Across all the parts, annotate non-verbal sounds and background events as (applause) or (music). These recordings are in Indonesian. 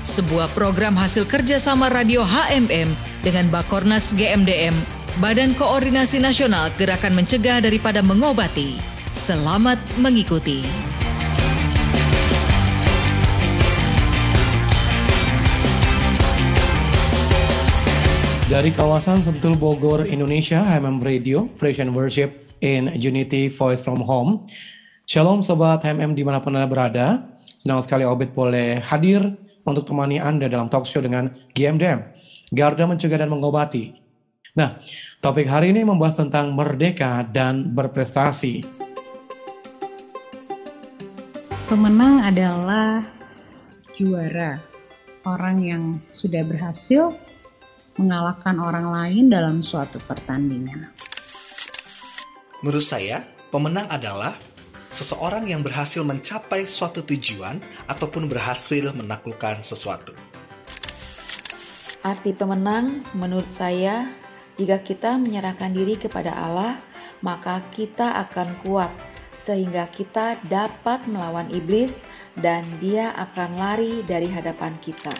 sebuah program hasil kerjasama radio HMM dengan Bakornas GMDM, Badan Koordinasi Nasional Gerakan Mencegah Daripada Mengobati. Selamat mengikuti. Dari kawasan Sentul Bogor, Indonesia, HMM Radio, Praise and Worship in Unity Voice from Home. Shalom Sobat HMM di mana pun Anda berada. Senang sekali Obed boleh hadir untuk temani Anda dalam talk show dengan GMDM, Garda Mencegah dan Mengobati. Nah, topik hari ini membahas tentang merdeka dan berprestasi. Pemenang adalah juara, orang yang sudah berhasil mengalahkan orang lain dalam suatu pertandingan. Menurut saya, pemenang adalah seseorang yang berhasil mencapai suatu tujuan ataupun berhasil menaklukkan sesuatu. Arti pemenang menurut saya, jika kita menyerahkan diri kepada Allah, maka kita akan kuat sehingga kita dapat melawan iblis dan dia akan lari dari hadapan kita.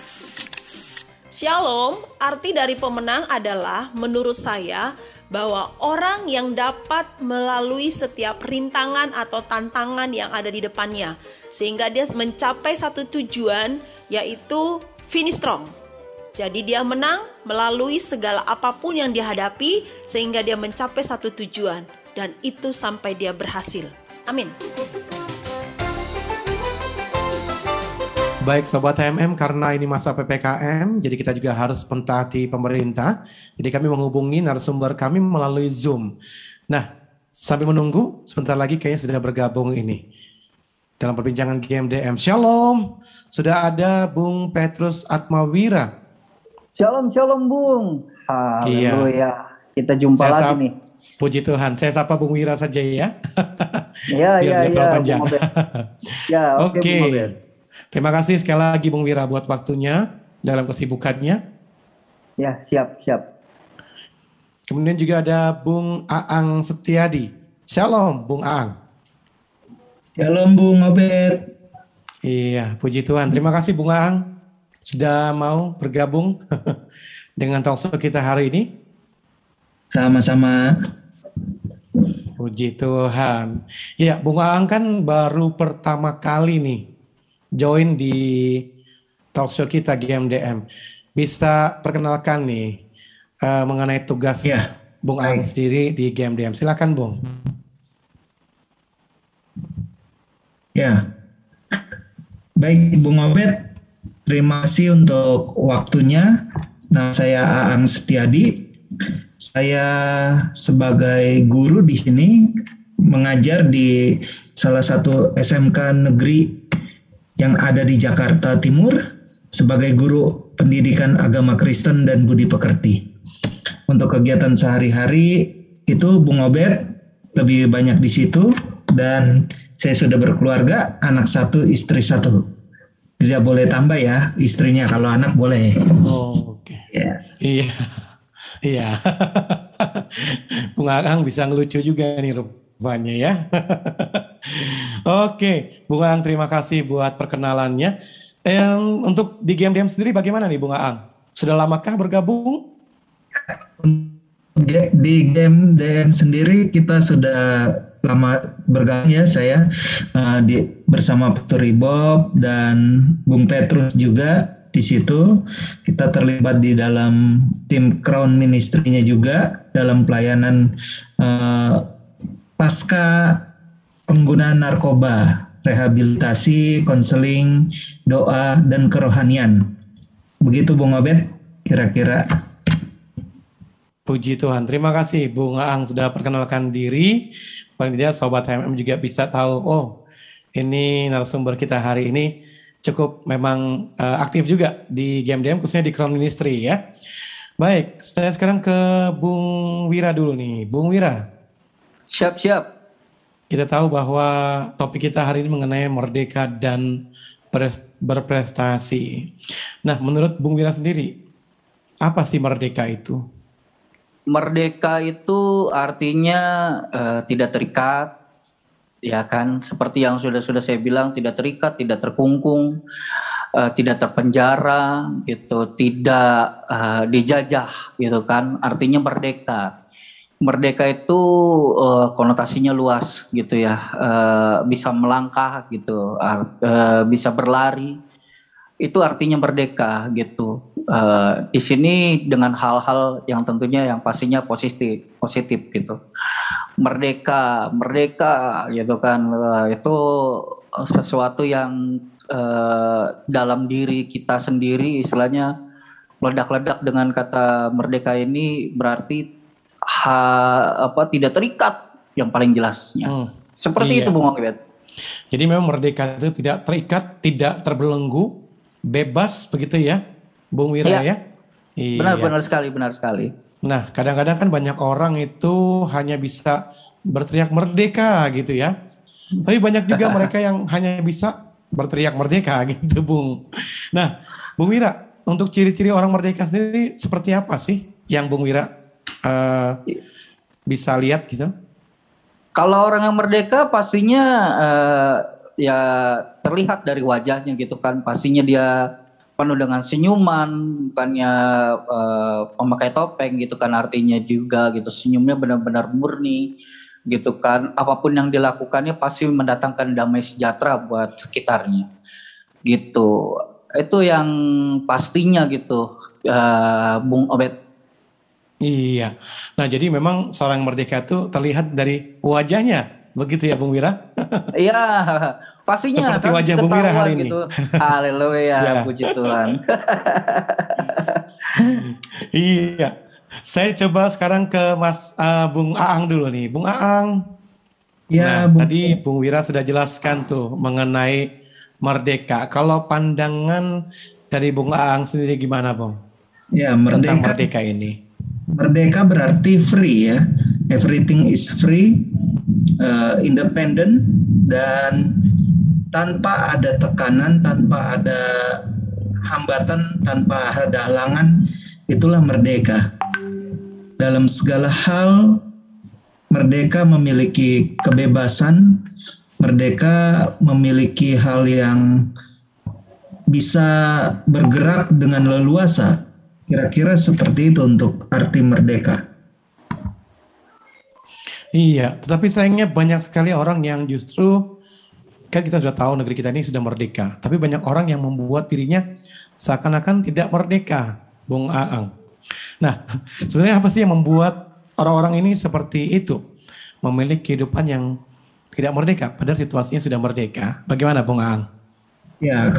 Shalom, arti dari pemenang adalah menurut saya bahwa orang yang dapat melalui setiap rintangan atau tantangan yang ada di depannya sehingga dia mencapai satu tujuan yaitu finish strong. Jadi dia menang melalui segala apa pun yang dihadapi sehingga dia mencapai satu tujuan dan itu sampai dia berhasil. Amin. Baik Sobat HMM, karena ini masa PPKM, jadi kita juga harus pentaati pemerintah. Jadi kami menghubungi narasumber kami melalui Zoom. Nah, sambil menunggu, sebentar lagi kayaknya sudah bergabung ini. Dalam perbincangan GMDM. Shalom, sudah ada Bung Petrus Atmawira. Shalom, shalom Bung. Iya. Haleluya. Kita jumpa Saya lagi nih. Puji Tuhan, saya sapa Bung Wira saja ya. Iya, iya, iya. panjang. Bung Obed. Ya, oke Oke. Terima kasih sekali lagi Bung Wira buat waktunya dalam kesibukannya. Ya, siap, siap. Kemudian juga ada Bung Aang Setiadi. Shalom Bung Aang. Shalom Bung Obed. Iya, puji Tuhan. Terima kasih Bung Aang sudah mau bergabung (laughs) dengan talkshow kita hari ini. Sama-sama. Puji Tuhan. Iya, Bung Aang kan baru pertama kali nih join di talkshow kita GMDM. Bisa perkenalkan nih eh, mengenai tugas Iya, Bung baik. sendiri di GMDM. Silakan Bung. Ya. Baik Bung Obed, terima kasih untuk waktunya. Nama saya Aang Setiadi. Saya sebagai guru di sini mengajar di salah satu SMK negeri yang ada di Jakarta Timur sebagai guru pendidikan agama Kristen dan budi pekerti. Untuk kegiatan sehari-hari itu Bung Obed lebih banyak di situ dan saya sudah berkeluarga, anak satu, istri satu. Tidak boleh tambah ya, istrinya kalau anak boleh. Oh, oke. Ya. Iya. (laughs) Iya. (laughs) Bung Aang bisa ngelucu juga nih rupanya ya. (laughs) Oke, Bung Aang terima kasih buat perkenalannya. Em, untuk di game-game sendiri bagaimana nih Bung Aang? Sudah lamakah bergabung? Di game DN sendiri kita sudah lama bergabung ya saya eh, di bersama Petur Ibob dan Bung Petrus juga di situ kita terlibat di dalam tim Crown Ministry-nya juga dalam pelayanan eh, pasca penggunaan narkoba, rehabilitasi, konseling, doa dan kerohanian. Begitu Bung Obed kira-kira. Puji Tuhan. Terima kasih Bung Aang sudah perkenalkan diri. Paling tidak Sobat HMM juga bisa tahu, oh ini narasumber kita hari ini cukup memang uh, aktif juga di game DM khususnya di Crown Ministry ya. Baik, saya sekarang ke Bung Wira dulu nih. Bung Wira. Siap, siap. Kita tahu bahwa topik kita hari ini mengenai merdeka dan berprestasi. Nah, menurut Bung Wira sendiri, apa sih merdeka itu? Merdeka itu artinya uh, tidak terikat, ya kan? Seperti yang sudah sudah saya bilang, tidak terikat, tidak terkungkung, uh, tidak terpenjara, gitu, tidak uh, dijajah, gitu kan? Artinya merdeka. Merdeka itu uh, konotasinya luas, gitu ya. Uh, bisa melangkah, gitu, uh, bisa berlari. Itu artinya merdeka, gitu uh, di sini dengan hal-hal yang tentunya yang pastinya positif positif gitu merdeka merdeka gitu kan uh, itu sesuatu yang uh, dalam diri kita sendiri istilahnya meledak-ledak dengan kata merdeka ini berarti ha, apa tidak terikat yang paling jelasnya hmm. seperti iya. itu Bung Akibet. Jadi memang merdeka itu tidak terikat, tidak terbelenggu, bebas begitu ya Bung Wira iya. ya. Iya. Benar benar sekali, benar sekali. Nah, kadang-kadang kan banyak orang itu hanya bisa berteriak merdeka gitu ya. Tapi banyak juga (laughs) mereka yang hanya bisa berteriak merdeka (laughs) gitu, Bung. Nah, Bung Wira, untuk ciri-ciri orang merdeka sendiri seperti apa sih yang Bung Wira uh, bisa lihat gitu? Kalau orang yang merdeka pastinya uh, ya terlihat dari wajahnya gitu kan. Pastinya dia penuh dengan senyuman bukannya uh, memakai topeng gitu kan artinya juga gitu senyumnya benar-benar murni gitu kan apa pun yang dilakukannya pasti mendatangkan damai sejahtera buat sekitarnya gitu itu yang pastinya gitu uh, Bung Obet iya nah jadi memang seorang merdeka itu terlihat dari wajahnya begitu ya Bung Wira iya (laughs) Pastinya Seperti kan, wajah Bung Wira hari ini. Gitu. (laughs) (laughs) Haleluya, ya. puji Tuhan. iya. Saya coba sekarang ke Mas uh, Bung Aang dulu nih. Bung Aang. Ya, nah, Bung. tadi Bung Wira sudah jelaskan tuh mengenai merdeka. Kalau pandangan dari Bung Aang sendiri gimana, Bung? Ya, merdeka. Tentang merdeka ini. Merdeka berarti free ya. Everything is free, uh, independent dan tanpa ada tekanan, tanpa ada hambatan, tanpa ada halangan, itulah merdeka. Dalam segala hal, merdeka memiliki kebebasan, merdeka memiliki hal yang bisa bergerak dengan leluasa. Kira-kira seperti itu untuk arti merdeka. Iya, tetapi sayangnya banyak sekali orang yang justru kan kita sudah tahu negeri kita ini sudah merdeka, tapi banyak orang yang membuat dirinya seakan-akan tidak merdeka, Bung Aang. Nah, (laughs) sebenarnya apa sih yang membuat orang-orang ini seperti itu, memiliki kehidupan yang tidak merdeka, padahal situasinya sudah merdeka. Bagaimana, Bung Aang? Ya,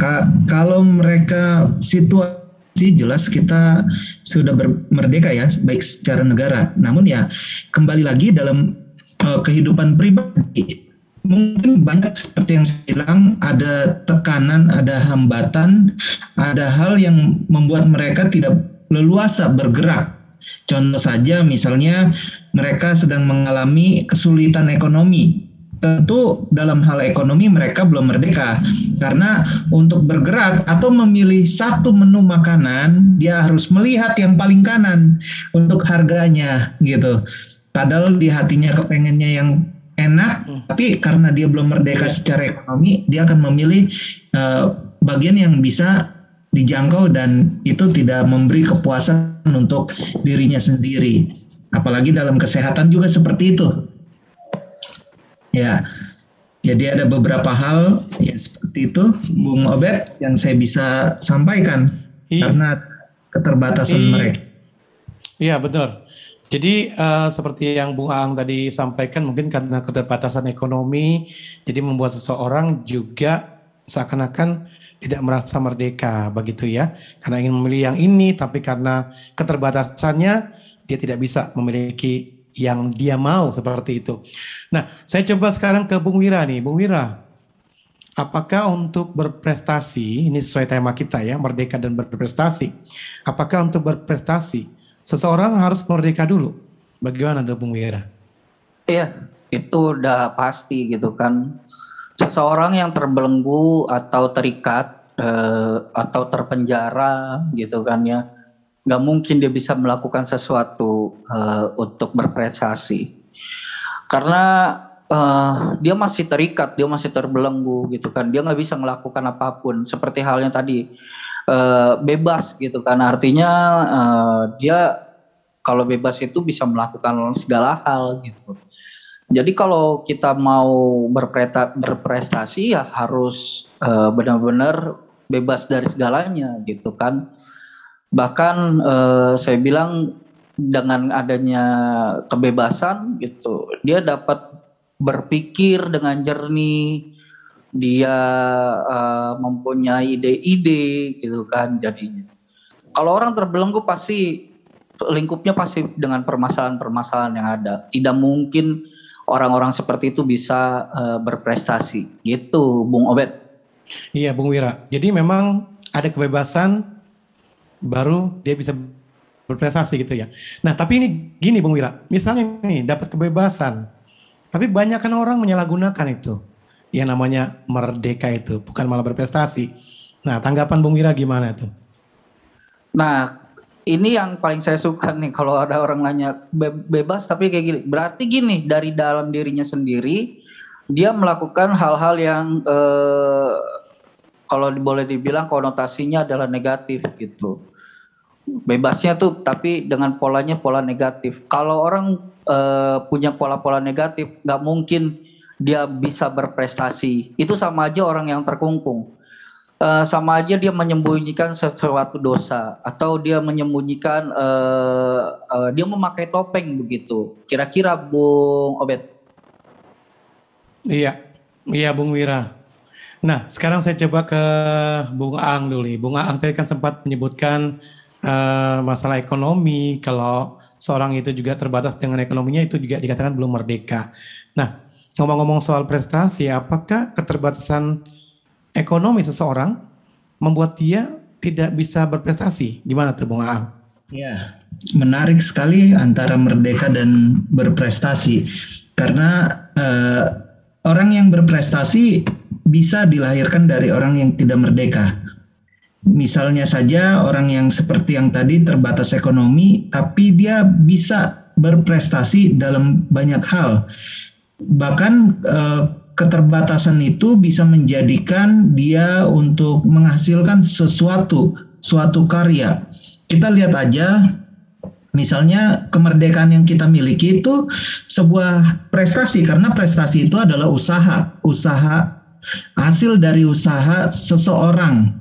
kalau mereka situasi jelas kita sudah merdeka ya, baik secara negara. Namun ya kembali lagi dalam uh, kehidupan pribadi mungkin banyak seperti yang saya bilang ada tekanan, ada hambatan, ada hal yang membuat mereka tidak leluasa bergerak. Contoh saja misalnya mereka sedang mengalami kesulitan ekonomi. Tentu dalam hal ekonomi mereka belum merdeka karena untuk bergerak atau memilih satu menu makanan dia harus melihat yang paling kanan untuk harganya gitu. Padahal di hatinya kepengennya yang enak, hmm. tapi karena dia belum merdeka yeah. secara ekonomi, dia akan memilih uh, bagian yang bisa dijangkau dan itu tidak memberi kepuasan untuk dirinya sendiri. Apalagi dalam kesehatan juga seperti itu. Ya, jadi ada beberapa hal ya seperti itu, Bung Obet yang saya bisa sampaikan iya. karena keterbatasan iya. mereka. Iya betul. Jadi uh, seperti yang Bung Aang tadi sampaikan mungkin karena keterbatasan ekonomi jadi membuat seseorang juga seakan-akan tidak merasa merdeka begitu ya. Karena ingin memilih yang ini tapi karena keterbatasannya dia tidak bisa memiliki yang dia mau seperti itu. Nah, saya coba sekarang ke Bung Wira nih. Bung Wira, apakah untuk berprestasi, ini sesuai tema kita ya, merdeka dan berprestasi. Apakah untuk berprestasi, seseorang harus merdeka dulu? Bagaimana tuh Bung Wira? Iya, itu udah pasti gitu kan. Seseorang yang terbelenggu atau terikat eh, atau terpenjara gitu kan ya, nggak mungkin dia bisa melakukan sesuatu eh, untuk berprestasi. Karena uh, dia masih terikat, dia masih terbelenggu gitu kan. Dia nggak bisa melakukan apa pun. Seperti halnya tadi uh, bebas gitu kan. Artinya uh, dia kalau bebas itu bisa melakukan segala hal gitu. Jadi kalau kita mau berprestasi ya harus uh, benar-benar bebas dari segalanya gitu kan. Bahkan uh, saya bilang dengan adanya kebebasan gitu, dia dapat berpikir dengan jernih, dia uh, mempunyai ide-ide gitu kan jadinya. Kalau orang terbelenggu pasti lingkupnya pasti dengan permasalahan-permasalahan yang ada. Tidak mungkin orang-orang seperti itu bisa uh, berprestasi. Gitu, Bung Obed. Iya, Bung Wira. Jadi memang ada kebebasan baru dia bisa berprestasi gitu ya. Nah, tapi ini gini Bung Wira, misalnya nih dapat kebebasan, tapi banyak kan orang menyalahgunakan itu. Yang namanya merdeka itu, bukan malah berprestasi. Nah, tanggapan Bung Wira gimana itu? Nah, ini yang paling saya suka nih kalau ada orang nanya be bebas tapi kayak gini. Berarti gini, dari dalam dirinya sendiri dia melakukan hal-hal yang eh, kalau boleh dibilang konotasinya adalah negatif gitu. Bebasnya tuh tapi dengan polanya pola negatif. Kalau orang uh, punya pola-pola negatif, nggak mungkin dia bisa berprestasi. Itu sama aja orang yang terkungkung. Uh, sama aja dia menyembunyikan sesuatu dosa atau dia menyembunyikan uh, uh, dia memakai topeng begitu. Kira-kira Bung Obed? Iya, iya Bung Wira. Nah, sekarang saya coba ke Bung Aang dulu. Bung Aang tadi kan sempat menyebutkan uh, masalah ekonomi. Kalau seorang itu juga terbatas dengan ekonominya itu juga dikatakan belum merdeka. Nah, ngomong-ngomong soal prestasi, apakah keterbatasan ekonomi seseorang membuat dia tidak bisa berprestasi? Gimana tuh Bung Aang? Ya, menarik sekali antara merdeka dan berprestasi. Karena eh, orang yang berprestasi bisa dilahirkan dari orang yang tidak merdeka. Misalnya saja orang yang seperti yang tadi terbatas ekonomi, tapi dia bisa berprestasi dalam banyak hal. Bahkan eh, keterbatasan itu bisa menjadikan dia untuk menghasilkan sesuatu, suatu karya. Kita lihat aja, misalnya kemerdekaan yang kita miliki itu sebuah prestasi karena prestasi itu adalah usaha, usaha hasil dari usaha seseorang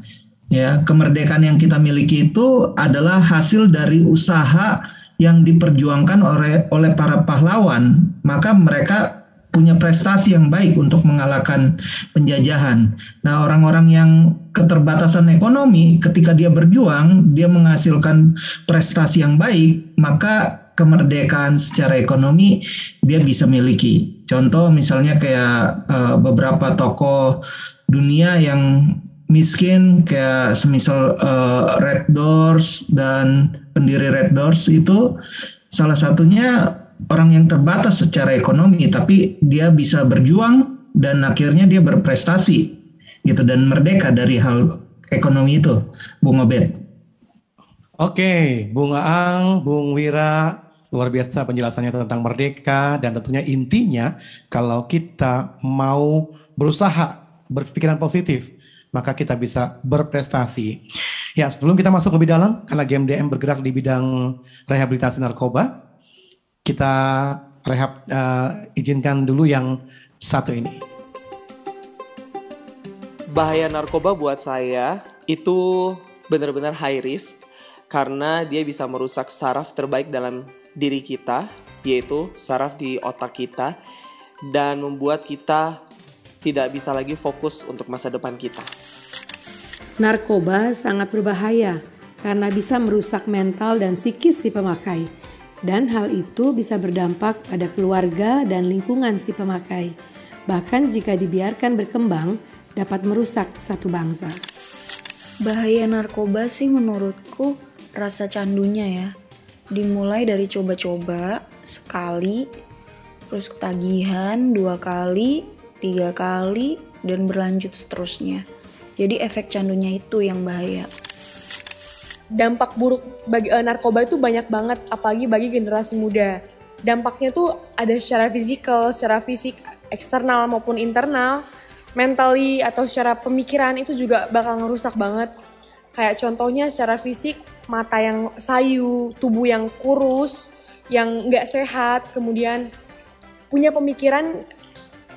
Ya, kemerdekaan yang kita miliki itu adalah hasil dari usaha yang diperjuangkan oleh oleh para pahlawan. Maka mereka punya prestasi yang baik untuk mengalahkan penjajahan. Nah, orang-orang yang keterbatasan ekonomi ketika dia berjuang, dia menghasilkan prestasi yang baik, maka kemerdekaan secara ekonomi dia bisa miliki. Contoh misalnya kayak uh, beberapa tokoh dunia yang miskin kayak semisal uh, Red Doors dan pendiri Red Doors itu salah satunya orang yang terbatas secara ekonomi tapi dia bisa berjuang dan akhirnya dia berprestasi gitu dan merdeka dari hal ekonomi itu Bung Obed. Oke, Bung Aang, Bung Wira, luar biasa penjelasannya tentang merdeka dan tentunya intinya kalau kita mau berusaha berpikiran positif maka kita bisa berprestasi. Ya, sebelum kita masuk lebih dalam, karena GMDM bergerak di bidang rehabilitasi narkoba, kita rehab uh, izinkan dulu yang satu ini. Bahaya narkoba buat saya itu benar-benar high risk karena dia bisa merusak saraf terbaik dalam diri kita, yaitu saraf di otak kita dan membuat kita tidak bisa lagi fokus untuk masa depan kita. Narkoba sangat berbahaya karena bisa merusak mental dan psikis si pemakai. Dan hal itu bisa berdampak pada keluarga dan lingkungan si pemakai. Bahkan jika dibiarkan berkembang, dapat merusak satu bangsa. Bahaya narkoba sih menurutku rasa candunya ya. Dimulai dari coba-coba sekali, terus ketagihan dua kali, tiga kali, dan berlanjut seterusnya. Jadi efek candunya itu yang bahaya. Dampak buruk bagi uh, narkoba itu banyak banget, apalagi bagi generasi muda. Dampaknya tuh ada secara fisikal, secara fisik, eksternal maupun internal mentally atau secara pemikiran itu juga bakal ngerusak banget. Kayak contohnya secara fisik, mata yang sayu, tubuh yang kurus, yang nggak sehat, kemudian punya pemikiran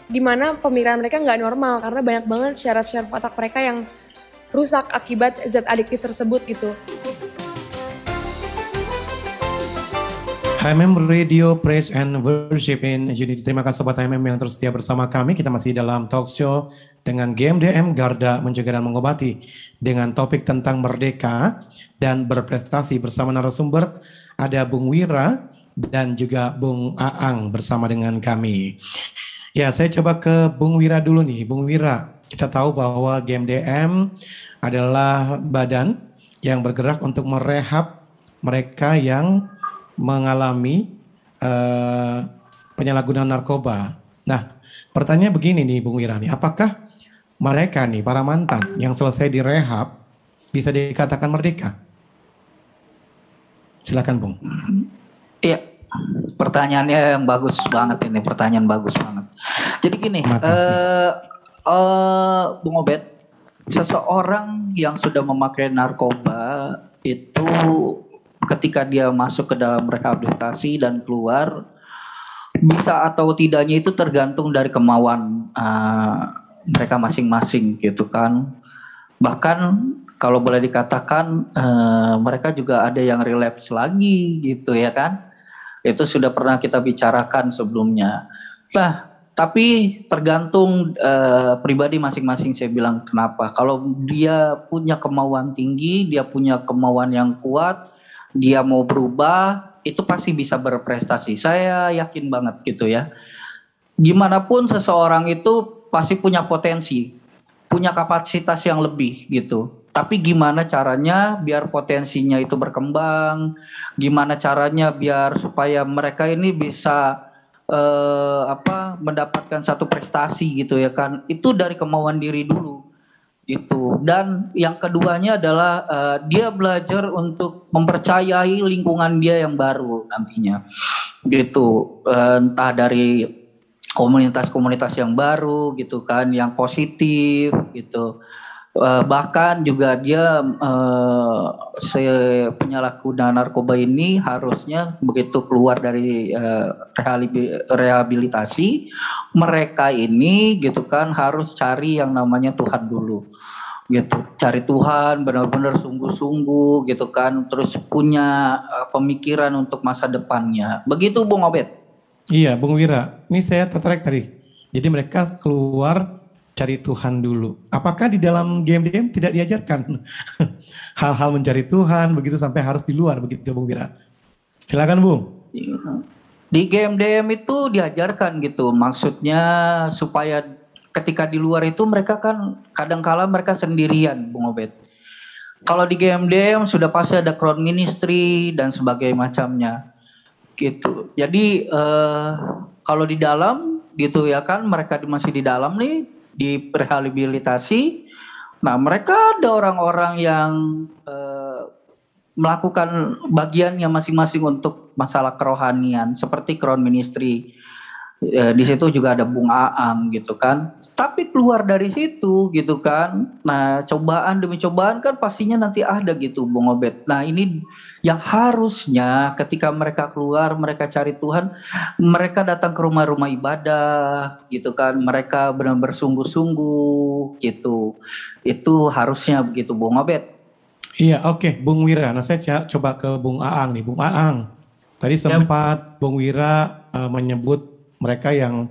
di mana pemikiran mereka nggak normal karena banyak banget syaraf-syaraf otak mereka yang rusak akibat zat adiktif tersebut gitu. HMM Radio Praise and Worship in Unity. Terima kasih Sobat HMM yang terus setia bersama kami. Kita masih dalam talk show dengan GMDM Garda Mencegah dan Mengobati dengan topik tentang merdeka dan berprestasi bersama narasumber ada Bung Wira dan juga Bung Aang bersama dengan kami. Ya, saya coba ke Bung Wira dulu nih. Bung Wira, kita tahu bahwa GMDM adalah badan yang bergerak untuk merehab mereka yang mengalami uh, penyalahgunaan narkoba. Nah, pertanyaan begini nih Bung Wirani, apakah mereka nih para mantan yang selesai direhab bisa dikatakan merdeka? Silakan Bung. Iya, pertanyaannya yang bagus banget ini, pertanyaan bagus banget. Jadi gini, uh, uh, Bung Obed, seseorang yang sudah memakai narkoba itu ketika dia masuk ke dalam rehabilitasi dan keluar bisa atau tidaknya itu tergantung dari kemauan uh, mereka masing-masing gitu kan. Bahkan kalau boleh dikatakan uh, mereka juga ada yang relapse lagi gitu ya kan. Itu sudah pernah kita bicarakan sebelumnya. Nah tapi tergantung uh, pribadi masing-masing saya bilang kenapa kalau dia punya kemauan tinggi dia punya kemauan yang kuat dia mau berubah itu pasti bisa berprestasi. Saya yakin banget gitu ya. Gimana pun seseorang itu pasti punya potensi, punya kapasitas yang lebih gitu. Tapi gimana caranya biar potensinya itu berkembang? Gimana caranya biar supaya mereka ini bisa eh, apa mendapatkan satu prestasi gitu ya kan? Itu dari kemauan diri dulu itu dan yang keduanya adalah uh, dia belajar untuk mempercayai lingkungan dia yang baru nantinya gitu. Uh, entah dari komunitas-komunitas yang baru gitu kan yang positif gitu uh, bahkan juga dia uh, penyalahguna narkoba ini harusnya begitu keluar dari uh, rehabilitasi mereka ini gitu kan harus cari yang namanya Tuhan dulu. Gitu cari Tuhan benar-benar sungguh-sungguh gitu kan terus punya uh, pemikiran untuk masa depannya. Begitu Bung Obed? Iya Bung Wira. Ini saya tertarik tadi. Jadi mereka keluar cari Tuhan dulu. Apakah di dalam game-game tidak diajarkan (laughs) hal-hal mencari Tuhan begitu sampai harus di luar begitu Bung Wira? Silakan Bung. Di game DM itu diajarkan gitu, maksudnya supaya ketika di luar itu mereka kan kadang-kala mereka sendirian, Bung Obed. Kalau di game DM sudah pasti ada crowd ministry dan sebagainya macamnya, gitu. Jadi eh, kalau di dalam gitu ya kan mereka masih di dalam nih di rehabilitasi. Nah, mereka ada orang-orang yang eh, melakukan bagiannya masing-masing untuk masalah kerohanian, seperti crown ministry. E, di situ juga ada Bung Aam gitu kan. Tapi keluar dari situ gitu kan. Nah, cobaan demi cobaan kan pastinya nanti ada gitu Bung Obed. Nah, ini yang harusnya ketika mereka keluar, mereka cari Tuhan, mereka datang ke rumah-rumah ibadah gitu kan. Mereka benar-benar sungguh-sungguh gitu. Itu harusnya begitu Bung Obed. Iya, oke, okay. Bung Wira. Nah, saya coba ke Bung Aang nih, Bung Aang. Tadi ya. sempat ya. Bung Wira uh, menyebut mereka yang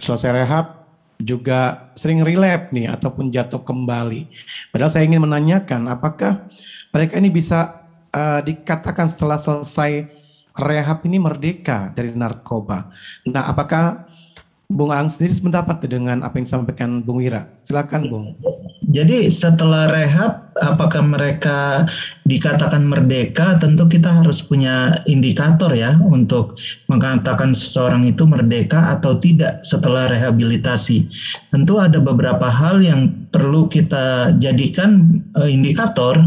selesai rehab juga sering relap nih ataupun jatuh kembali. Padahal saya ingin menanyakan, apakah mereka ini bisa uh, dikatakan setelah selesai rehab ini merdeka dari narkoba? Nah, apakah Bung Ang sendiri sependapat dengan apa yang disampaikan Bung Wira. Silakan Bung. Jadi setelah rehab, apakah mereka dikatakan merdeka? Tentu kita harus punya indikator ya untuk mengatakan seseorang itu merdeka atau tidak setelah rehabilitasi. Tentu ada beberapa hal yang perlu kita jadikan uh, indikator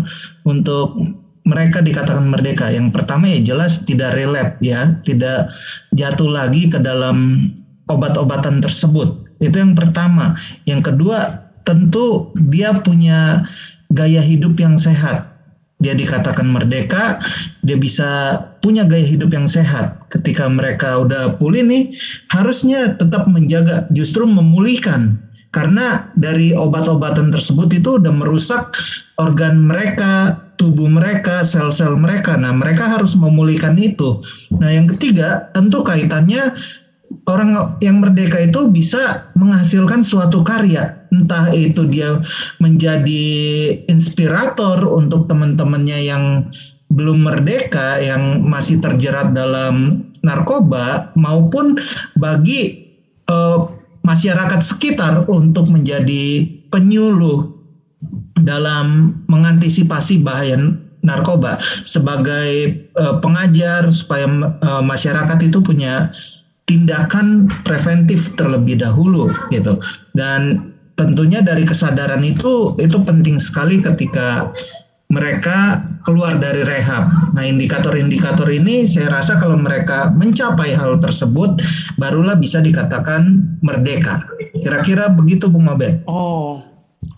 untuk mereka dikatakan merdeka. Yang pertama ya jelas tidak relap ya, tidak jatuh lagi ke dalam obat-obatan tersebut. Itu yang pertama. Yang kedua, tentu dia punya gaya hidup yang sehat. Dia dikatakan merdeka, dia bisa punya gaya hidup yang sehat. Ketika mereka udah pulih nih, harusnya tetap menjaga, justru memulihkan. Karena dari obat-obatan tersebut itu udah merusak organ mereka, tubuh mereka, sel-sel mereka. Nah, mereka harus memulihkan itu. Nah, yang ketiga, tentu kaitannya orang yang merdeka itu bisa menghasilkan suatu karya. Entah itu dia menjadi inspirator untuk teman-temannya yang belum merdeka yang masih terjerat dalam narkoba maupun bagi uh, masyarakat sekitar untuk menjadi penyuluh dalam mengantisipasi bahaya narkoba. Sebagai uh, pengajar supaya uh, masyarakat itu punya tindakan preventif terlebih dahulu gitu dan tentunya dari kesadaran itu itu penting sekali ketika mereka keluar dari rehab. Nah, indikator-indikator ini saya rasa kalau mereka mencapai hal tersebut barulah bisa dikatakan merdeka. Kira-kira begitu Bung Mabel. Oh.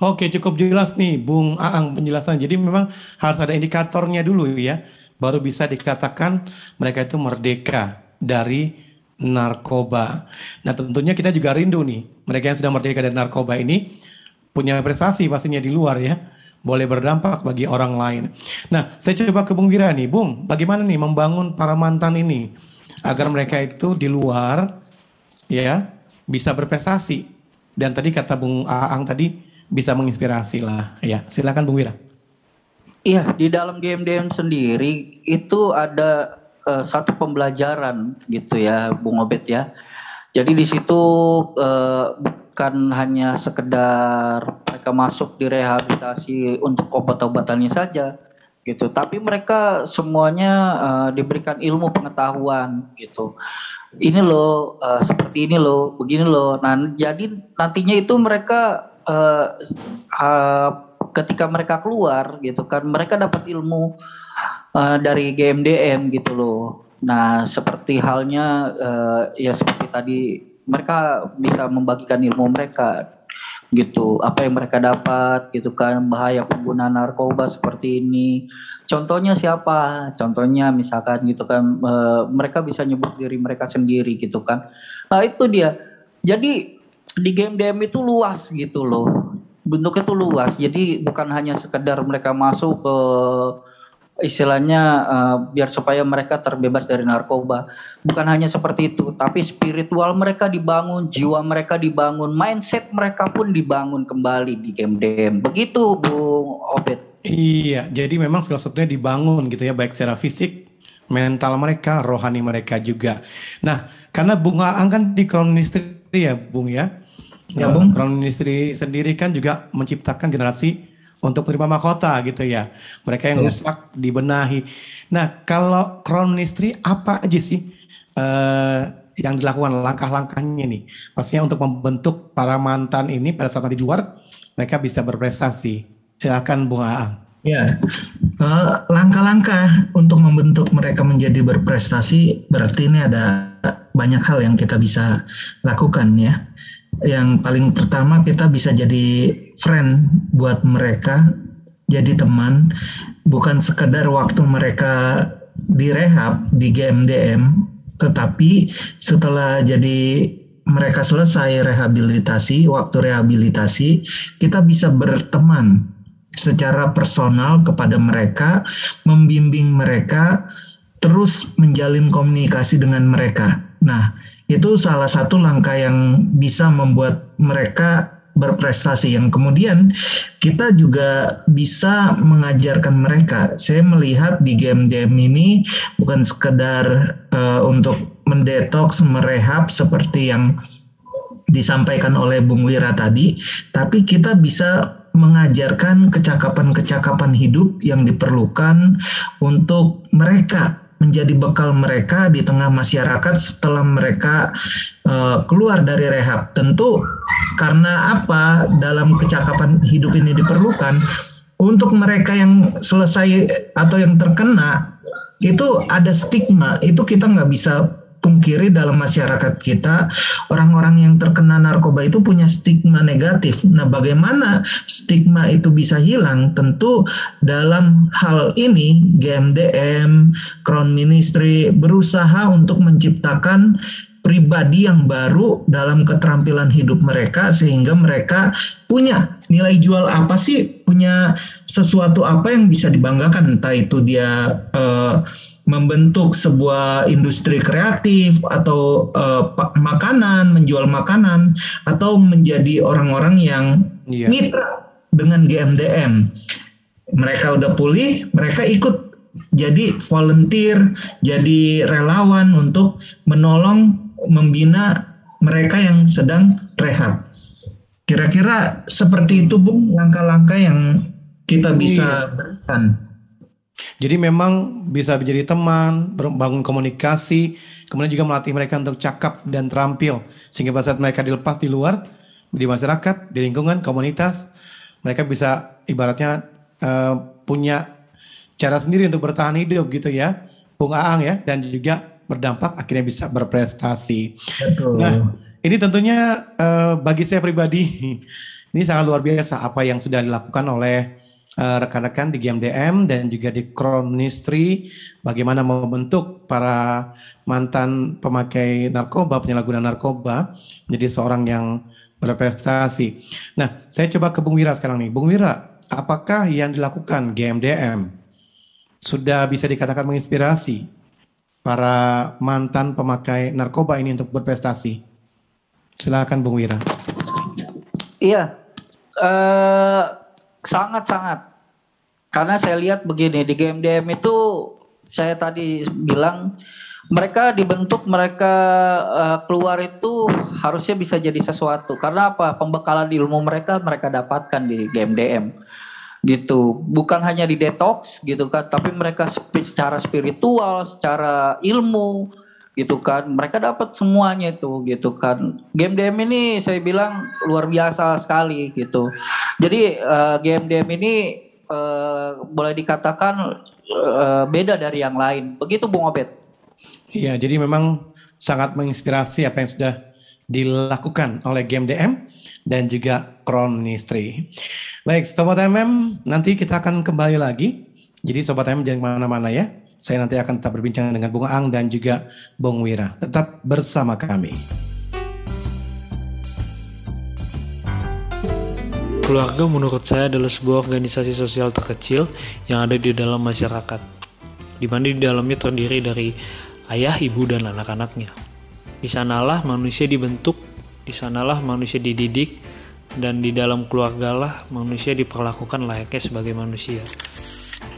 Oke, cukup jelas nih Bung Aang penjelasan. Jadi memang harus ada indikatornya dulu ya, baru bisa dikatakan mereka itu merdeka dari narkoba. Nah tentunya kita juga rindu nih, mereka yang sudah merdeka dari narkoba ini punya prestasi pastinya di luar ya, boleh berdampak bagi orang lain. Nah saya coba ke Bung Wira nih, Bung, bagaimana nih membangun para mantan ini agar mereka itu di luar ya bisa berprestasi. Dan tadi kata Bung Aang tadi bisa menginspirasi lah, ya silakan Bung Wira. Iya, di dalam GMDM sendiri itu ada uh, satu pembelajaran gitu ya Bung Obet ya. Jadi di situ uh, bukan hanya sekedar mereka masuk di rehabilitasi untuk obat-obatannya saja gitu, tapi mereka semuanya uh, diberikan ilmu pengetahuan gitu. Ini loh uh, seperti ini loh, begini loh. Nah, jadi nantinya itu mereka uh, uh, ketika mereka keluar gitu kan, mereka dapat ilmu uh, dari GMDM gitu loh. Nah, seperti halnya uh, ya seperti tadi mereka bisa membagikan ilmu mereka gitu. Apa yang mereka dapat gitu kan bahaya penggunaan narkoba seperti ini. Contohnya siapa? Contohnya misalkan gitu kan e, mereka bisa nyebut diri mereka sendiri gitu kan. Nah itu dia. Jadi di game DM itu luas gitu loh. Bentuknya tuh luas. Jadi bukan hanya sekedar mereka masuk ke istilahnya uh, biar supaya mereka terbebas dari narkoba. Bukan hanya seperti itu, tapi spiritual mereka dibangun, jiwa mereka dibangun, mindset mereka pun dibangun kembali di game Begitu, Bung Obet. Iya, jadi memang salah satunya dibangun gitu ya, baik secara fisik, mental mereka, rohani mereka juga. Nah, karena Bung Aang kan di Crown Ministry ya, Bung ya. Ya, Bung. Crown Ministry sendiri kan juga menciptakan generasi untuk penerima mahkota gitu ya. Mereka yang yeah. rusak dibenahi. Nah, kalau Crown Ministry apa aja sih uh, yang dilakukan langkah-langkahnya nih? Pastinya untuk membentuk para mantan ini pada saat di luar mereka bisa berprestasi. Silakan Bung Aang. Ya, uh, langkah-langkah untuk membentuk mereka menjadi berprestasi berarti ini ada banyak hal yang kita bisa lakukan ya yang paling pertama kita bisa jadi friend buat mereka, jadi teman, bukan sekedar waktu mereka direhab di GMDM, tetapi setelah jadi mereka selesai rehabilitasi, waktu rehabilitasi, kita bisa berteman secara personal kepada mereka, membimbing mereka, terus menjalin komunikasi dengan mereka. Nah, itu salah satu langkah yang bisa membuat mereka berprestasi yang kemudian kita juga bisa mengajarkan mereka. Saya melihat di game-game ini bukan sekedar uh, untuk mendetoks, merehab seperti yang disampaikan oleh Bung Wira tadi, tapi kita bisa mengajarkan kecakapan-kecakapan hidup yang diperlukan untuk mereka menjadi bekal mereka di tengah masyarakat setelah mereka uh, keluar dari rehab. Tentu karena apa dalam kecakapan hidup ini diperlukan untuk mereka yang selesai atau yang terkena itu ada stigma itu kita nggak bisa pungkiri dalam masyarakat kita orang-orang yang terkena narkoba itu punya stigma negatif. Nah, bagaimana stigma itu bisa hilang? Tentu dalam hal ini GMDM, Crown Ministry berusaha untuk menciptakan pribadi yang baru dalam keterampilan hidup mereka sehingga mereka punya nilai jual apa sih punya sesuatu apa yang bisa dibanggakan entah itu dia uh, membentuk sebuah industri kreatif atau uh, makanan, menjual makanan atau menjadi orang-orang yang yeah. mitra dengan GMDM. Mereka udah pulih, mereka ikut jadi volunteer, jadi relawan untuk menolong membina mereka yang sedang rehab. Kira-kira seperti itu Bung langkah-langkah yang kita bisa iya. berikan. Jadi memang bisa menjadi teman, bangun komunikasi, kemudian juga melatih mereka untuk cakap dan terampil. Sehingga pada saat mereka dilepas di luar, di masyarakat, di lingkungan, komunitas, mereka bisa ibaratnya uh, punya cara sendiri untuk bertahan hidup gitu ya. Bung Aang ya, dan juga berdampak akhirnya bisa berprestasi. Betul. Nah, ini tentunya uh, bagi saya pribadi, (laughs) ini sangat luar biasa apa yang sudah dilakukan oleh Eh, rekan-rekan uh, di GMDM dan juga di Crown Ministry bagaimana membentuk para mantan pemakai narkoba, penyalahguna narkoba menjadi seorang yang berprestasi. Nah, saya coba ke Bung Wira sekarang nih. Bung Wira, apakah yang dilakukan GMDM sudah bisa dikatakan menginspirasi para mantan pemakai narkoba ini untuk berprestasi? Silakan Bung Wira. Iya, uh, Sangat-sangat. Karena saya lihat begini di GMDM itu saya tadi bilang mereka dibentuk mereka uh, keluar itu harusnya bisa jadi sesuatu. Karena apa? Pembekalan ilmu mereka mereka dapatkan di GMDM gitu. Bukan hanya di detox gitu kan tapi mereka secara spiritual secara ilmu gitu kan. Mereka dapat semuanya itu gitu kan. Game DM ini saya bilang luar biasa sekali gitu. Jadi uh, game DM ini uh, boleh dikatakan uh, beda dari yang lain. Begitu Bung Obet iya jadi memang sangat menginspirasi apa yang sudah dilakukan oleh game DM dan juga Crown Ministry. Baik Sobat MM nanti kita akan kembali lagi. Jadi Sobat MM jangan ke mana-mana ya saya nanti akan tetap berbincang dengan Bung Ang dan juga Bung Wira. Tetap bersama kami. Keluarga menurut saya adalah sebuah organisasi sosial terkecil yang ada di dalam masyarakat, di mana di dalamnya terdiri dari ayah, ibu, dan anak-anaknya. Di sanalah manusia dibentuk, di sanalah manusia dididik, dan di dalam keluargalah manusia diperlakukan layaknya sebagai manusia.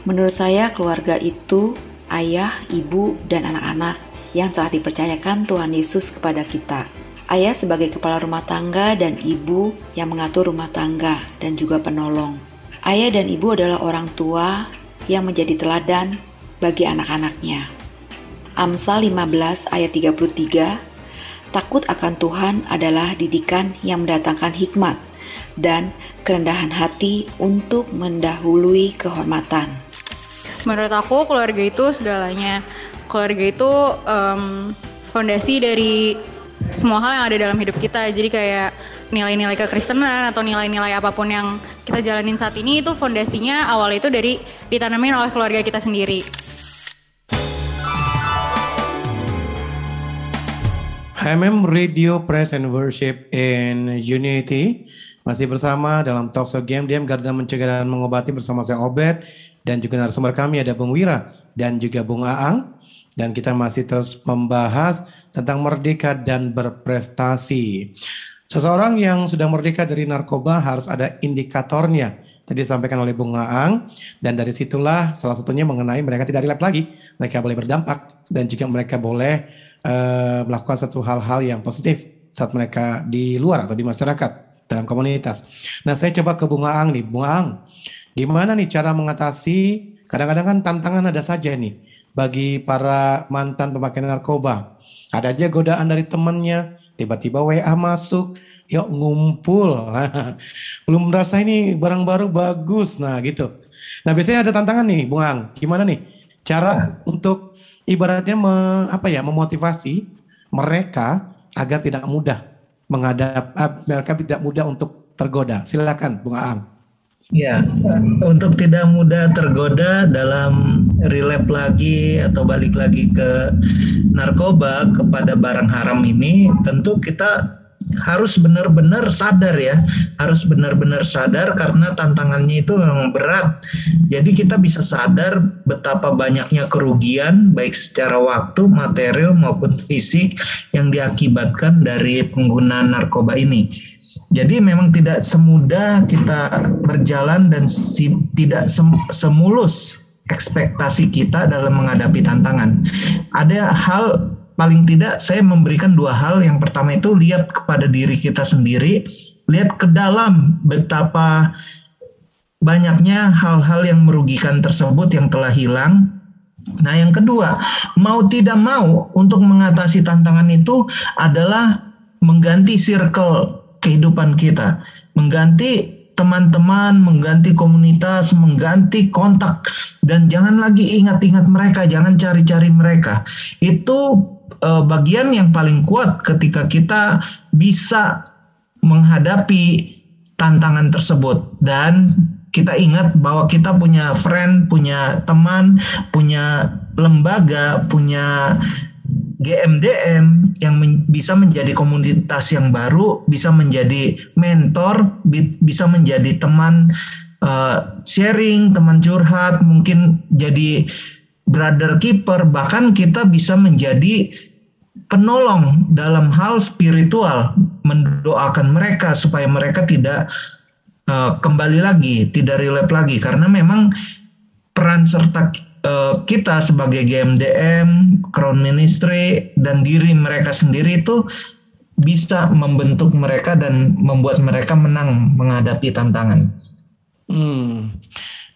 Menurut saya, keluarga itu ayah, ibu, dan anak-anak yang telah dipercayakan Tuhan Yesus kepada kita. Ayah sebagai kepala rumah tangga dan ibu yang mengatur rumah tangga dan juga penolong. Ayah dan ibu adalah orang tua yang menjadi teladan bagi anak-anaknya. Amsal 15 ayat 33 Takut akan Tuhan adalah didikan yang mendatangkan hikmat dan kerendahan hati untuk mendahului kehormatan. Menurut aku keluarga itu segalanya. Keluarga itu um, fondasi dari semua hal yang ada dalam hidup kita. Jadi kayak nilai-nilai kekristenan atau nilai-nilai apa pun yang kita jalanin saat ini itu fondasinya awal itu dari ditanamin oleh keluarga kita sendiri. HMM Radio Press and Worship in Unity masih bersama dalam Talkshow Game Diam Garda Mencegah dan Mengobati bersama saya Obed dan juga narasumber kami ada Bung Wira dan juga Bung Aang dan kita masih terus membahas tentang merdeka dan berprestasi. Seseorang yang sudah merdeka dari narkoba harus ada indikatornya. Tadi disampaikan oleh Bung Aang dan dari situlah salah satunya mengenai mereka tidak relap lagi, mereka boleh berdampak dan juga mereka boleh uh, melakukan satu hal-hal yang positif saat mereka di luar atau di masyarakat dalam komunitas. Nah, saya coba ke Bung Aang nih, Bung Aang, gimana nih cara mengatasi kadang-kadang kan tantangan ada saja nih bagi para mantan pemakai narkoba. Ada aja godaan dari temannya, tiba-tiba WA masuk, yuk ngumpul. (laughs) belum merasa ini barang baru bagus, nah gitu. Nah biasanya ada tantangan nih, Bung Ang, gimana nih cara untuk ibaratnya me, apa ya memotivasi mereka agar tidak mudah menghadap uh, mereka tidak mudah untuk tergoda. Silakan Bung Aang. Ya, untuk tidak mudah tergoda dalam relap lagi atau balik lagi ke narkoba kepada barang haram ini, tentu kita harus benar-benar sadar ya, harus benar-benar sadar karena tantangannya itu memang berat. Jadi kita bisa sadar betapa banyaknya kerugian baik secara waktu, material maupun fisik yang diakibatkan dari penggunaan narkoba ini. Jadi memang tidak semudah kita berjalan dan si, tidak sem, semulus ekspektasi kita dalam menghadapi tantangan. Ada hal paling tidak saya memberikan dua hal. Yang pertama itu lihat kepada diri kita sendiri, lihat ke dalam betapa banyaknya hal-hal yang merugikan tersebut yang telah hilang. Nah, yang kedua, mau tidak mau untuk mengatasi tantangan itu adalah mengganti circle kehidupan kita, mengganti teman-teman, mengganti komunitas, mengganti kontak. Dan jangan lagi ingat-ingat mereka, jangan cari-cari mereka. Itu uh, bagian yang paling kuat ketika kita bisa menghadapi tantangan tersebut. Dan kita ingat bahwa kita punya friend, punya teman, punya lembaga, punya GMDM yang bisa menjadi komunitas yang baru, bisa menjadi mentor, bi bisa menjadi teman uh, sharing, teman curhat, mungkin jadi brother keeper, bahkan kita bisa menjadi penolong dalam hal spiritual, mendoakan mereka supaya mereka tidak uh, kembali lagi, tidak relap lagi, karena memang peran serta uh, kita sebagai GMDM, Crown Ministry, dan diri mereka sendiri itu bisa membentuk mereka dan membuat mereka menang menghadapi tantangan. Hmm,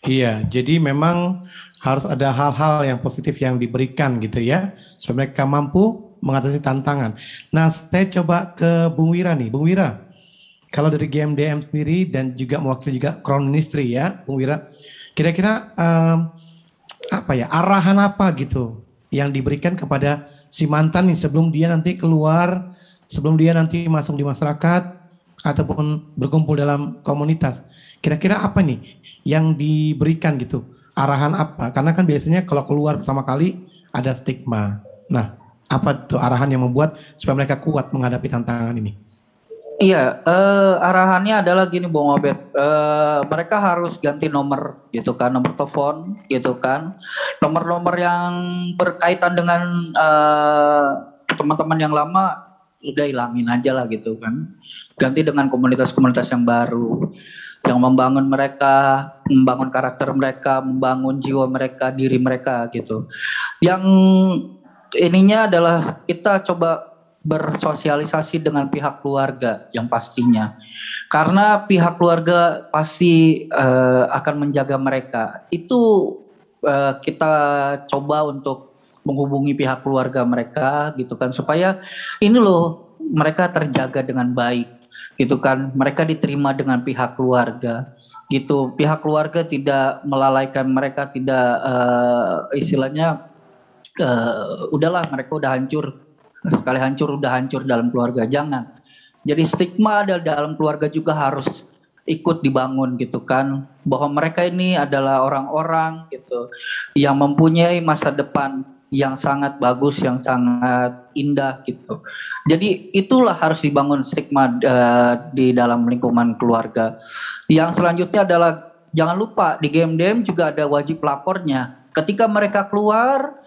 iya, jadi memang harus ada hal-hal yang positif yang diberikan gitu ya supaya mereka mampu mengatasi tantangan. Nah, saya coba ke Bung Wira nih, Bung Wira. Kalau dari GMDM sendiri dan juga mewakili juga Crown Ministry ya, Bung Wira. Kira-kira um, apa ya arahan apa gitu yang diberikan kepada si mantan nih sebelum dia nanti keluar, sebelum dia nanti masuk di masyarakat ataupun berkumpul dalam komunitas. Kira-kira apa nih yang diberikan gitu? arahan apa? Karena kan biasanya kalau keluar pertama kali ada stigma. Nah, apa tuh arahan yang membuat supaya mereka kuat menghadapi tantangan ini? Iya, uh, arahannya adalah gini Bung Obed, uh, mereka harus ganti nomor gitu kan, nomor telepon gitu kan, nomor-nomor yang berkaitan dengan teman teman-teman yang lama udah hilangin aja lah gitu kan, ganti dengan komunitas-komunitas yang baru yang membangun mereka, membangun karakter mereka, membangun jiwa mereka, diri mereka gitu. Yang ininya adalah kita coba bersosialisasi dengan pihak keluarga yang pastinya. Karena pihak keluarga pasti uh, akan menjaga mereka. Itu uh, kita coba untuk menghubungi pihak keluarga mereka gitu kan supaya ini loh mereka terjaga dengan baik gitu kan mereka diterima dengan pihak keluarga gitu pihak keluarga tidak melalaikan mereka tidak uh, istilahnya uh, udahlah mereka udah hancur sekali hancur udah hancur dalam keluarga jangan jadi stigma dalam keluarga juga harus ikut dibangun gitu kan bahwa mereka ini adalah orang-orang gitu yang mempunyai masa depan yang sangat bagus, yang sangat indah gitu. Jadi itulah harus dibangun stigma uh, di dalam lingkungan keluarga. Yang selanjutnya adalah jangan lupa di GMDM juga ada wajib lapornya. Ketika mereka keluar,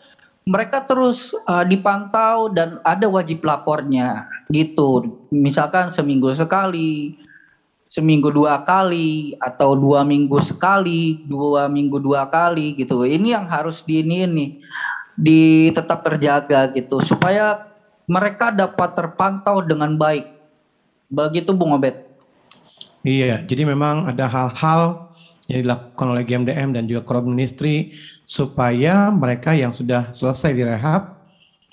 mereka terus uh, dipantau dan ada wajib lapornya gitu. Misalkan seminggu sekali, seminggu dua kali atau dua minggu sekali, dua minggu dua kali gitu. Ini yang harus di ini nih di tetap terjaga gitu supaya mereka dapat terpantau dengan baik. Begitu Bung Obed. Iya, jadi memang ada hal-hal yang dilakukan oleh GMDM dan juga crowd ministry supaya mereka yang sudah selesai direhab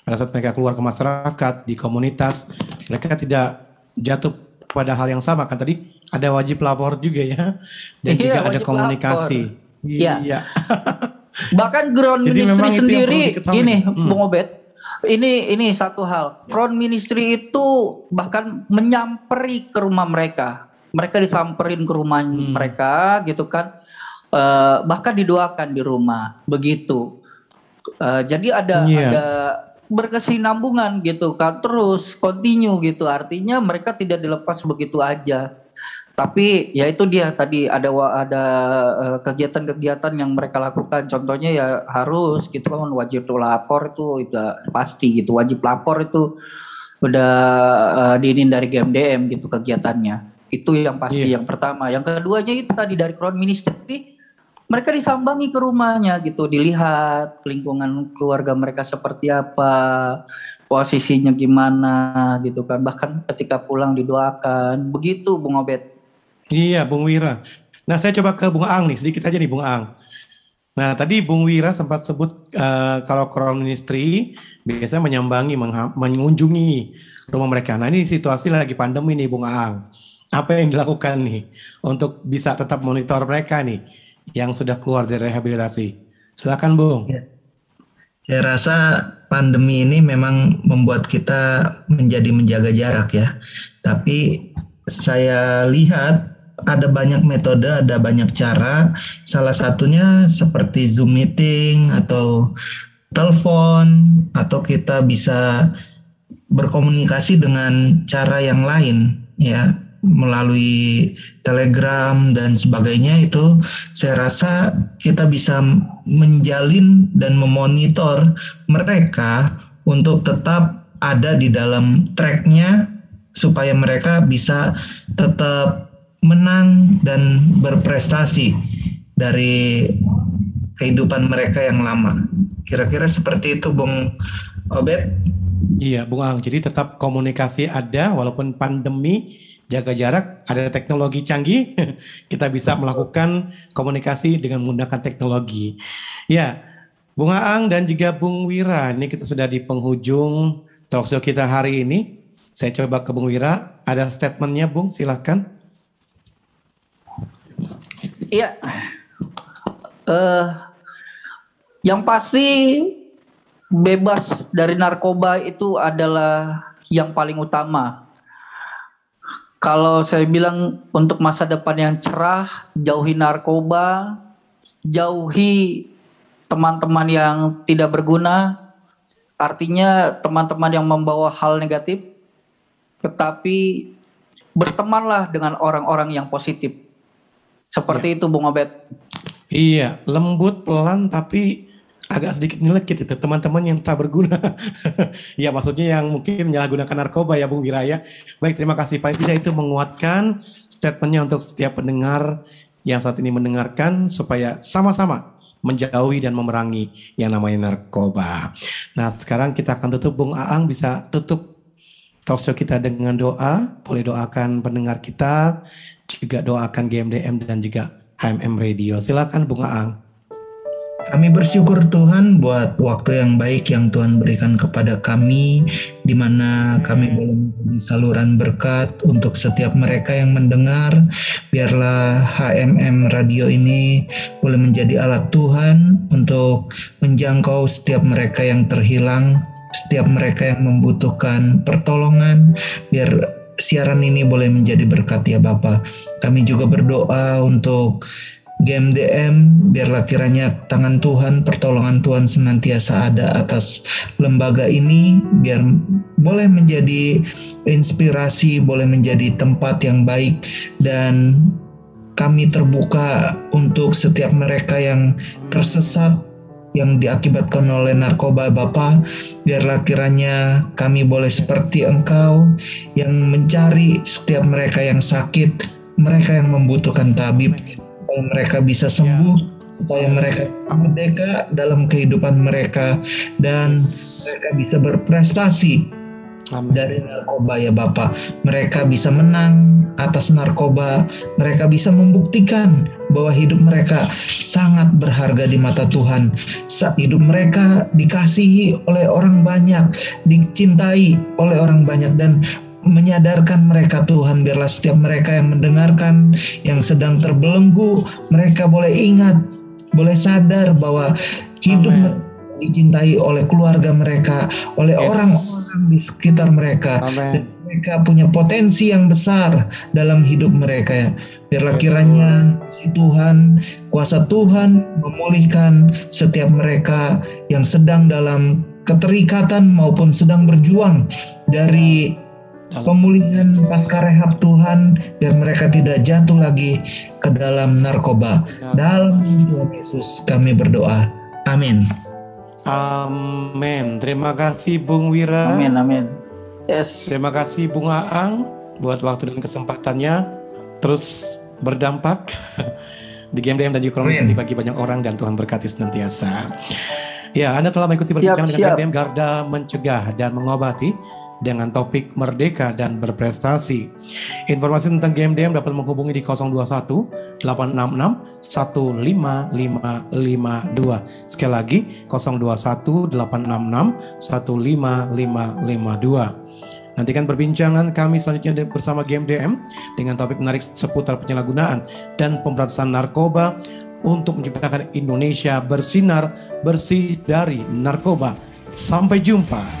pada saat mereka keluar ke masyarakat di komunitas mereka tidak jatuh pada hal yang sama kan tadi ada wajib lapor juga ya dan Iya, juga ada komunikasi. lapor. Iya. Iya. Bahkan ground Jadi ministry sendiri gini, Hmm. Bung Obed. Ini ini satu hal. Ground ministry itu bahkan menyamperi ke rumah mereka. Mereka disamperin ke rumah Hmm. mereka gitu kan. Eh, bahkan didoakan di rumah. Begitu. Eh, jadi ada Iya. ada berkesinambungan gitu kan terus continue gitu artinya mereka tidak dilepas begitu aja tapi ya itu dia tadi ada ada eh, kegiatan-kegiatan yang mereka lakukan contohnya ya harus gitu kan wajib lapor itu udah pasti gitu wajib lapor itu udah eh, diinin dari GMDM gitu kegiatannya itu yang pasti yang pertama yang keduanya itu tadi dari crowd ministry mereka disambangi ke rumahnya gitu dilihat lingkungan keluarga mereka seperti apa posisinya gimana gitu kan bahkan ketika pulang didoakan begitu Bung Obed Iya, Bung Wira. Nah, saya coba ke Bung Ang nih, sedikit aja nih Bung Ang. Nah, tadi Bung Wira sempat sebut eh, kalau Crown Ministry biasanya menyambangi, mengunjungi rumah mereka. Nah, ini situasi lagi pandemi nih Bung Ang. Apa yang dilakukan nih untuk bisa tetap monitor mereka nih yang sudah keluar dari rehabilitasi? Silakan Bung. Saya rasa pandemi ini memang membuat kita menjadi menjaga jarak ya. Tapi saya lihat ada banyak metode, ada banyak cara. Salah satunya seperti Zoom meeting atau telepon atau kita bisa berkomunikasi dengan cara yang lain ya melalui Telegram dan sebagainya itu saya rasa kita bisa menjalin dan memonitor mereka untuk tetap ada di dalam tracknya supaya mereka bisa tetap menang dan berprestasi dari kehidupan mereka yang lama. Kira-kira seperti itu Bung Obed. Iya, Bung Ang. Jadi tetap komunikasi ada walaupun pandemi, jaga jarak, ada teknologi canggih, (laughs) kita bisa melakukan komunikasi dengan menggunakan teknologi. Ya, Bung Aang dan juga Bung Wira, ini kita sudah di penghujung talkshow kita hari ini. Saya coba ke Bung Wira, ada statementnya Bung, silahkan. Iya. Eh, yang pasti bebas dari narkoba itu adalah yang paling utama. Kalau saya bilang untuk masa depan yang cerah, jauhi narkoba, jauhi teman-teman yang tidak berguna, artinya teman-teman yang membawa hal negatif, tetapi bertemanlah dengan orang-orang yang positif. Seperti itu Bung Obed. Iya, lembut, pelan, tapi agak sedikit nyelekit itu teman-teman yang tak berguna. (laughs) ya maksudnya yang mungkin menyalahgunakan narkoba ya Bung Wiraya. Baik, terima kasih. Paling tidak itu menguatkan statementnya untuk setiap pendengar yang saat ini mendengarkan supaya sama-sama menjauhi dan memerangi yang namanya narkoba. Nah sekarang kita akan tutup Bung Aang bisa tutup talkshow kita dengan doa. Boleh doakan pendengar kita, juga doakan GMDM dan juga HMM Radio. Silakan Bung Aang. Kami bersyukur Tuhan buat waktu yang baik yang Tuhan berikan kepada kami, di mana kami boleh menjadi saluran berkat untuk setiap mereka yang mendengar. Biarlah HMM Radio ini boleh menjadi alat Tuhan untuk menjangkau setiap mereka yang terhilang, setiap mereka yang membutuhkan pertolongan. Biar siaran ini boleh menjadi berkat ya Bapak. Kami juga berdoa untuk GMDM, biarlah kiranya tangan Tuhan, pertolongan Tuhan senantiasa ada atas lembaga ini, biar boleh menjadi inspirasi, boleh menjadi tempat yang baik, dan kami terbuka untuk setiap mereka yang tersesat, yang diakibatkan oleh narkoba Bapa, biarlah kiranya kami boleh seperti Engkau yang mencari setiap mereka yang sakit, mereka yang membutuhkan tabib, supaya mereka bisa sembuh, supaya mereka merdeka dalam kehidupan mereka dan mereka bisa berprestasi dari narkoba ya Bapak. Mereka bisa menang atas narkoba, mereka bisa membuktikan bahwa hidup mereka sangat berharga di mata Tuhan. Hidup mereka dikasihi oleh orang banyak, dicintai oleh orang banyak dan menyadarkan mereka Tuhan biarlah setiap mereka yang mendengarkan yang sedang terbelenggu mereka boleh ingat boleh sadar bahwa hidup Amen. dicintai oleh keluarga mereka oleh orang-orang yes. di sekitar mereka Amen. dan mereka punya potensi yang besar dalam hidup mereka ya biarlah yes. kiranya si Tuhan kuasa Tuhan memulihkan setiap mereka yang sedang dalam keterikatan maupun sedang berjuang dari pemulihan pasca rehab Tuhan biar mereka tidak jatuh lagi ke dalam narkoba. Dalam Tuhan Yesus kami berdoa. Amin. Amin. Terima kasih Bung Wira. Amin, amin. Yes. Terima kasih Bung Aang buat waktu dan kesempatannya terus berdampak (laughs) di game DM dan juga bagi banyak orang dan Tuhan berkati senantiasa. Ya, Anda telah mengikuti perbincangan dengan GMDM Garda mencegah dan mengobati dengan topik merdeka dan berprestasi. Informasi tentang GMDM dapat menghubungi di 021 866 15552. Sekali lagi 021 866 15552. Nantikan perbincangan kami selanjutnya bersama GMDM dengan topik menarik seputar penyalahgunaan dan pemberantasan narkoba untuk menciptakan Indonesia bersinar bersih dari narkoba. Sampai jumpa.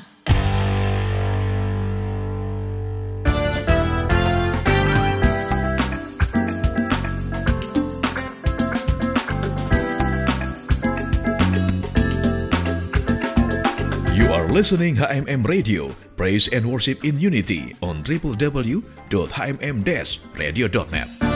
Listening HMM Radio, Praise and Worship in Unity on www.hmm-radio.net.